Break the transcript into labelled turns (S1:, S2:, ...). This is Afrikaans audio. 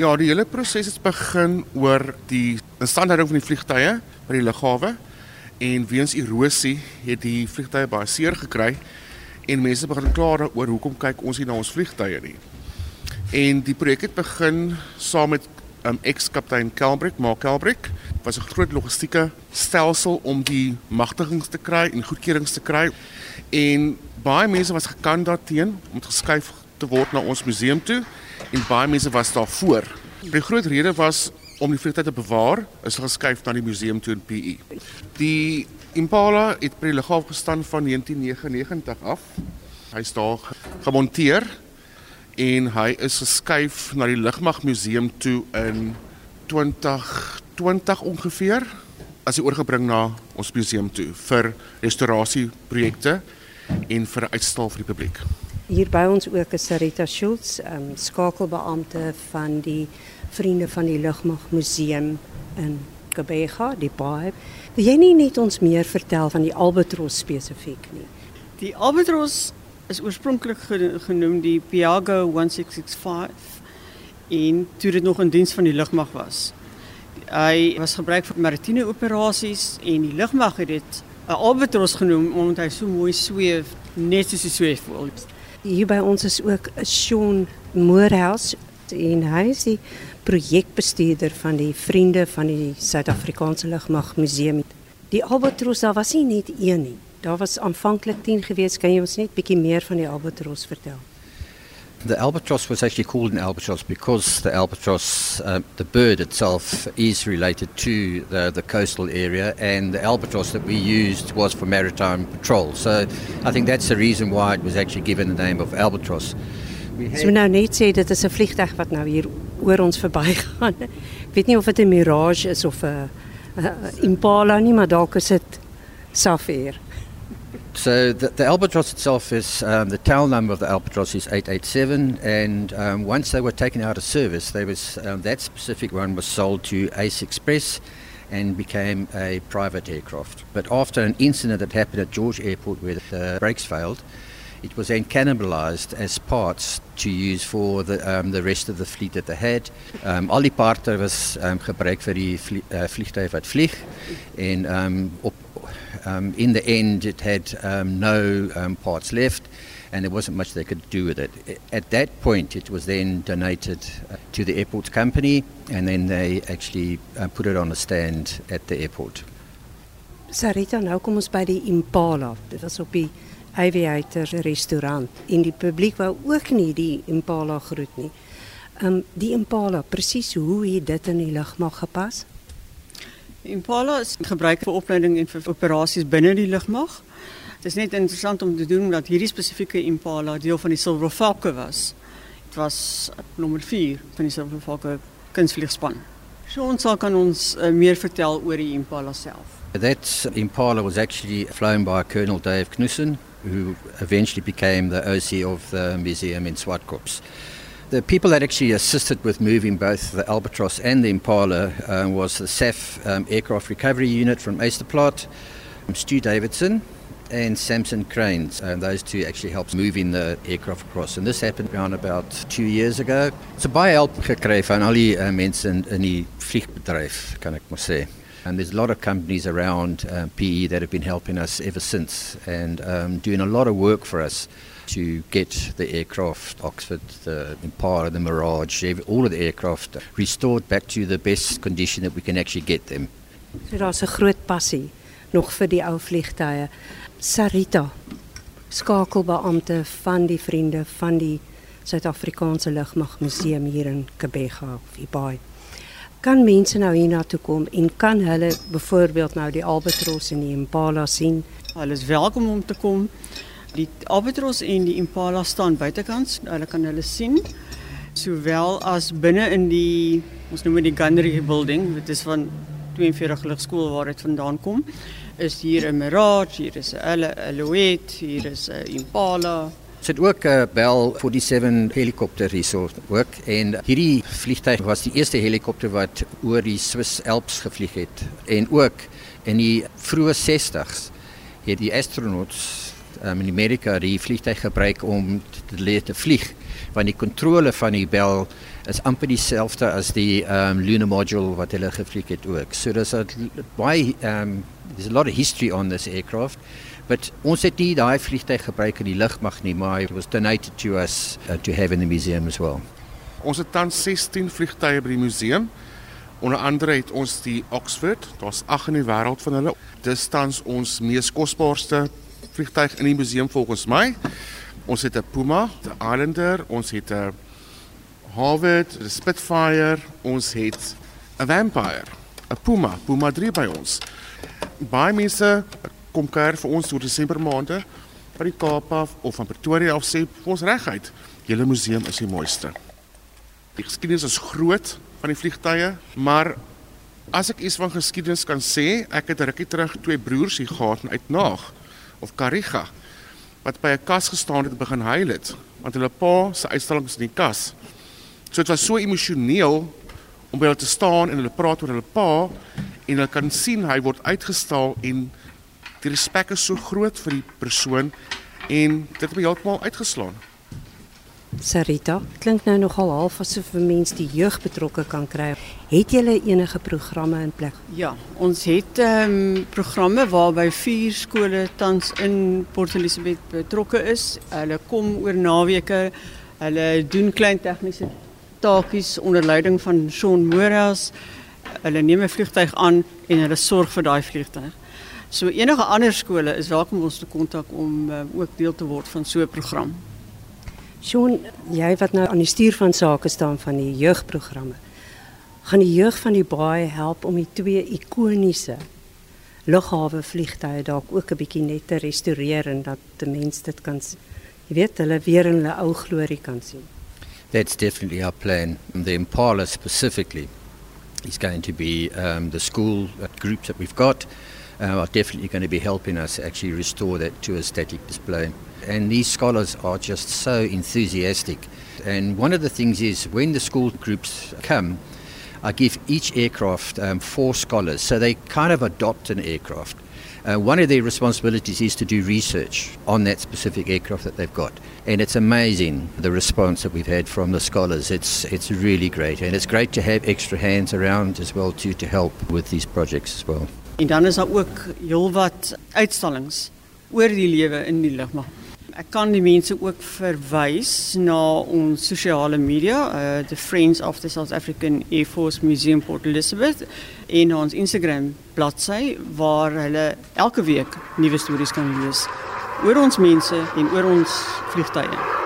S1: Ja, die hele proses het begin oor die instandhouding van die vliegtye by die lughawe en weens erosie het die vliegtye baie seer gekry en mense begin kla daaroor hoekom kyk ons nie na ons vliegtye nie. En die projek het begin saam met um, ex-kaptein Kelbrick, Mark Kelbrick, was 'n groot logistieke stelsel om die magtigings te kry en goedkeurings te kry. En baie mense was gekant daarteen om geskuif te word na ons museum toe en baie mense was daarvoor. Die groot rede was om die vliegtuig te bewaar, is geskuif na die museum toe in PE. Die Impala het by die lughawe gestaan van 1999 af. Hy's daar gemonteer en hy is geskuif na die Lugmagmuseum toe in 2020 ongeveer as hy oorgebring na ons museum toe vir restaurasieprojekte en vir uitstal vir die publiek.
S2: Hier by ons ook is Sarita Schultz, um, skakelbeampte van die Vriende van die Lugmagmuseum in Gqeberha, die baie. Wil jy nie net ons meer vertel van die Albatros spesifiek nie?
S3: Die Albatros is oorspronklik genoem die Piago 1665 en toe dit nog in diens van die lugmag was. Hy was gebruik vir maritieme operasies en die lugmag het dit 'n albatros genoem omdat hy so mooi sweef, net soos 'n sweefvoël.
S2: Hier by ons is ook Sean Moorhouse en hy is die projekbestuurder van die Vriende van die Suid-Afrikaanse Lugmag Museum. Die albatros daar was nie net een nie. Daar was aanvanklik 10 gewees. Kan jy ons net bietjie meer van die albatros vertel?
S4: The albatross was actually called an albatross because the albatross, uh, the bird itself, is related to the, the coastal area, and the albatross that we used was for maritime patrol. So I think that's the reason why it was actually given the name of albatross.
S2: We had... So nou net sê dit is 'n vliegtuig wat nou hier oor ons verbygaan. Ek weet nie of dit 'n Mirage is of 'n Impala nie, maar dalk is dit Safair.
S4: So the, the albatross itself is um, the tail number of the albatross is 887, and um, once they were taken out of service, they was um, that specific one was sold to Ace Express and became a private aircraft. But after an incident that happened at George Airport where the brakes failed, it was then cannibalized as parts to use for the um, the rest of the fleet that they had. Um, al die parte was um, gebruik vir die vlie, uh, vliegtuig wat vlieg en um, op um, in the end, it had um, no um, parts left, and there wasn't much they could do with it. At that point, it was then donated uh, to the airport company, and then they actually uh, put it on a stand at the airport.
S2: Sarita, nou kom ons by die Impala. Dit was op die Aviator restaurant en die publiek wou ook nie die Impala groet nie. Um die Impala, presies hoe het dit in die lugmag gepas?
S3: Impala is gebruik vir opleiding en vir operasies binne die lugmag. Dit is net interessant om te doen dat hierdie spesifieke Impala deel van die Silver Falcon was. Dit was nommer 4 van die Silver Falcon kunstvliegspan. So ons sal kan ons uh, meer vertel oor die Impala self.
S4: That Impala was actually flown by Colonel Dave Knudsen who eventually became the OC of the museum in Swartkops. The people that actually assisted with moving both the Albatross and the Impala uh, was the SAF um, Aircraft Recovery Unit from Easterplot, Stu Davidson, and Samson Cranes. Uh, those two actually helped moving the aircraft across. And this happened around about two years ago. So baie help gekry van al die uh, in, die kan ek maar sê. And there's a lot of companies around uh, PE that have been helping us ever since and um, doing a lot of work for us to get the aircraft, Oxford, the Impala, the Mirage, all of the aircraft restored back to the best condition that we can actually get them.
S2: So daar's 'n groot passie nog vir die ou vliegtye. Sarita, skakelbeampte van die vriende van die Suid-Afrikaanse Lugmag Museum hier in Kebega of Ibai. Kan mense nou hiernatoe kom en kan hulle byvoorbeeld nou die Albatros en die Impala sien?
S3: Hulle is welkom om te kom. Die Albatros en die Impala staan buitekant. Hulle kan hulle sien. Sowel as binne in die ons noem dit die Gunnery building, dit is van 42 lugskool waar dit vandaan kom. Is hier 'n Mirage, hier is 'n Alouette, hier is 'n Impala.
S4: Sit ook 'n uh, Bell 47 helikopter hierso ook en hierdie vliegtuig was die eerste helikopter wat oor die Swiss Alps gevlieg het en ook in die vroeë 60s het die astronauts um, in Amerika die vliegtuig gebruik om te leer te vlieg. Want die kontrole van die bel is amper dieselfde as die um, lunar module wat hulle gevlieg het ook. So there's a why um, there's a lot of history on this aircraft. But ons het nie daai vliegtuig gebruik in die lugmag nie, maar it was donated to us uh, to have in the museum as well.
S1: Ons het tans 16 vliegtye by die museum. Onder andere het ons die Oxford, daar's 8 in die wêreld van hulle. Dis tans ons mees kosbaarste vliegtuig in die museum volgens my. Ons het 'n Puma, 'n Islander, ons het 'n Harvard, 'n Spitfire, ons het 'n Vampire, 'n Puma, Puma 3 by ons. Baie mense kom kuier vir ons oor Desember maande by die Kaap af of van Pretoria af sê ons reguit, julle museum is die mooiste. Die geskiedenis is groot van die vliegtye, maar as ek iets van geskiedenis kan sê, ek het rukkie terug twee broers hier gehad in Uitnaag of Kariga wat by 'n kas gestaan het en begin huil het want hulle pa se uitstalling is in die kas. So dit was so emosioneel om by hulle te staan en hulle praat oor hulle pa en hulle kan sien hy word uitgestal en die respek is so groot vir die persoon en dit het my heeltemal uitgeslaan.
S2: Sarita, klink nou nogal half asof 'n mens die jeug betrokke kan kry. Het julle enige programme in plek?
S3: Ja, ons het ehm um, programme waarby vier skole tans in Port Elizabeth betrokke is. Hulle kom oor naweke. Hulle doen klein tegniese taakies onder leiding van Shaun Moras. Hulle neem 'n vliegtyg aan en hulle sorg vir daai vliegtyg. So enige ander skole is welkom ons te kontak om uh, ook deel te word van so 'n program.
S2: Sean, jy wat nou aan die stuur van sake staan van die jeugprogramme. Gaan die jeug van die baai help om die twee ikoniese lughawe vliegtye dalk ook 'n bietjie net te restoreer en dat die mense dit kan jy weet hulle weer in hulle ou glorie kan sien.
S4: That's definitely our plan. The Impala specifically is going to be um, the school groups that we've got uh, are definitely going to be helping us actually restore that to a static display. And these scholars are just so enthusiastic. And one of the things is when the school groups come, I give each aircraft um, four scholars, so they kind of adopt an aircraft. Uh, one of their responsibilities is to do research on that specific aircraft that they've got. And it's amazing the response that we've had from the scholars. It's, it's really great. And it's great to have extra hands around as well too, to help with these projects as well.
S3: En dan is daar ook heelwat uitstallings oor die lewe in die lugmag. Ek kan die mense ook verwys na ons sosiale media, uh the Friends of the South African Air Force Museum Port Elizabeth en ons Instagram bladsy waar hulle elke week nuwe stories kan lees oor ons mense en oor ons vliegtye.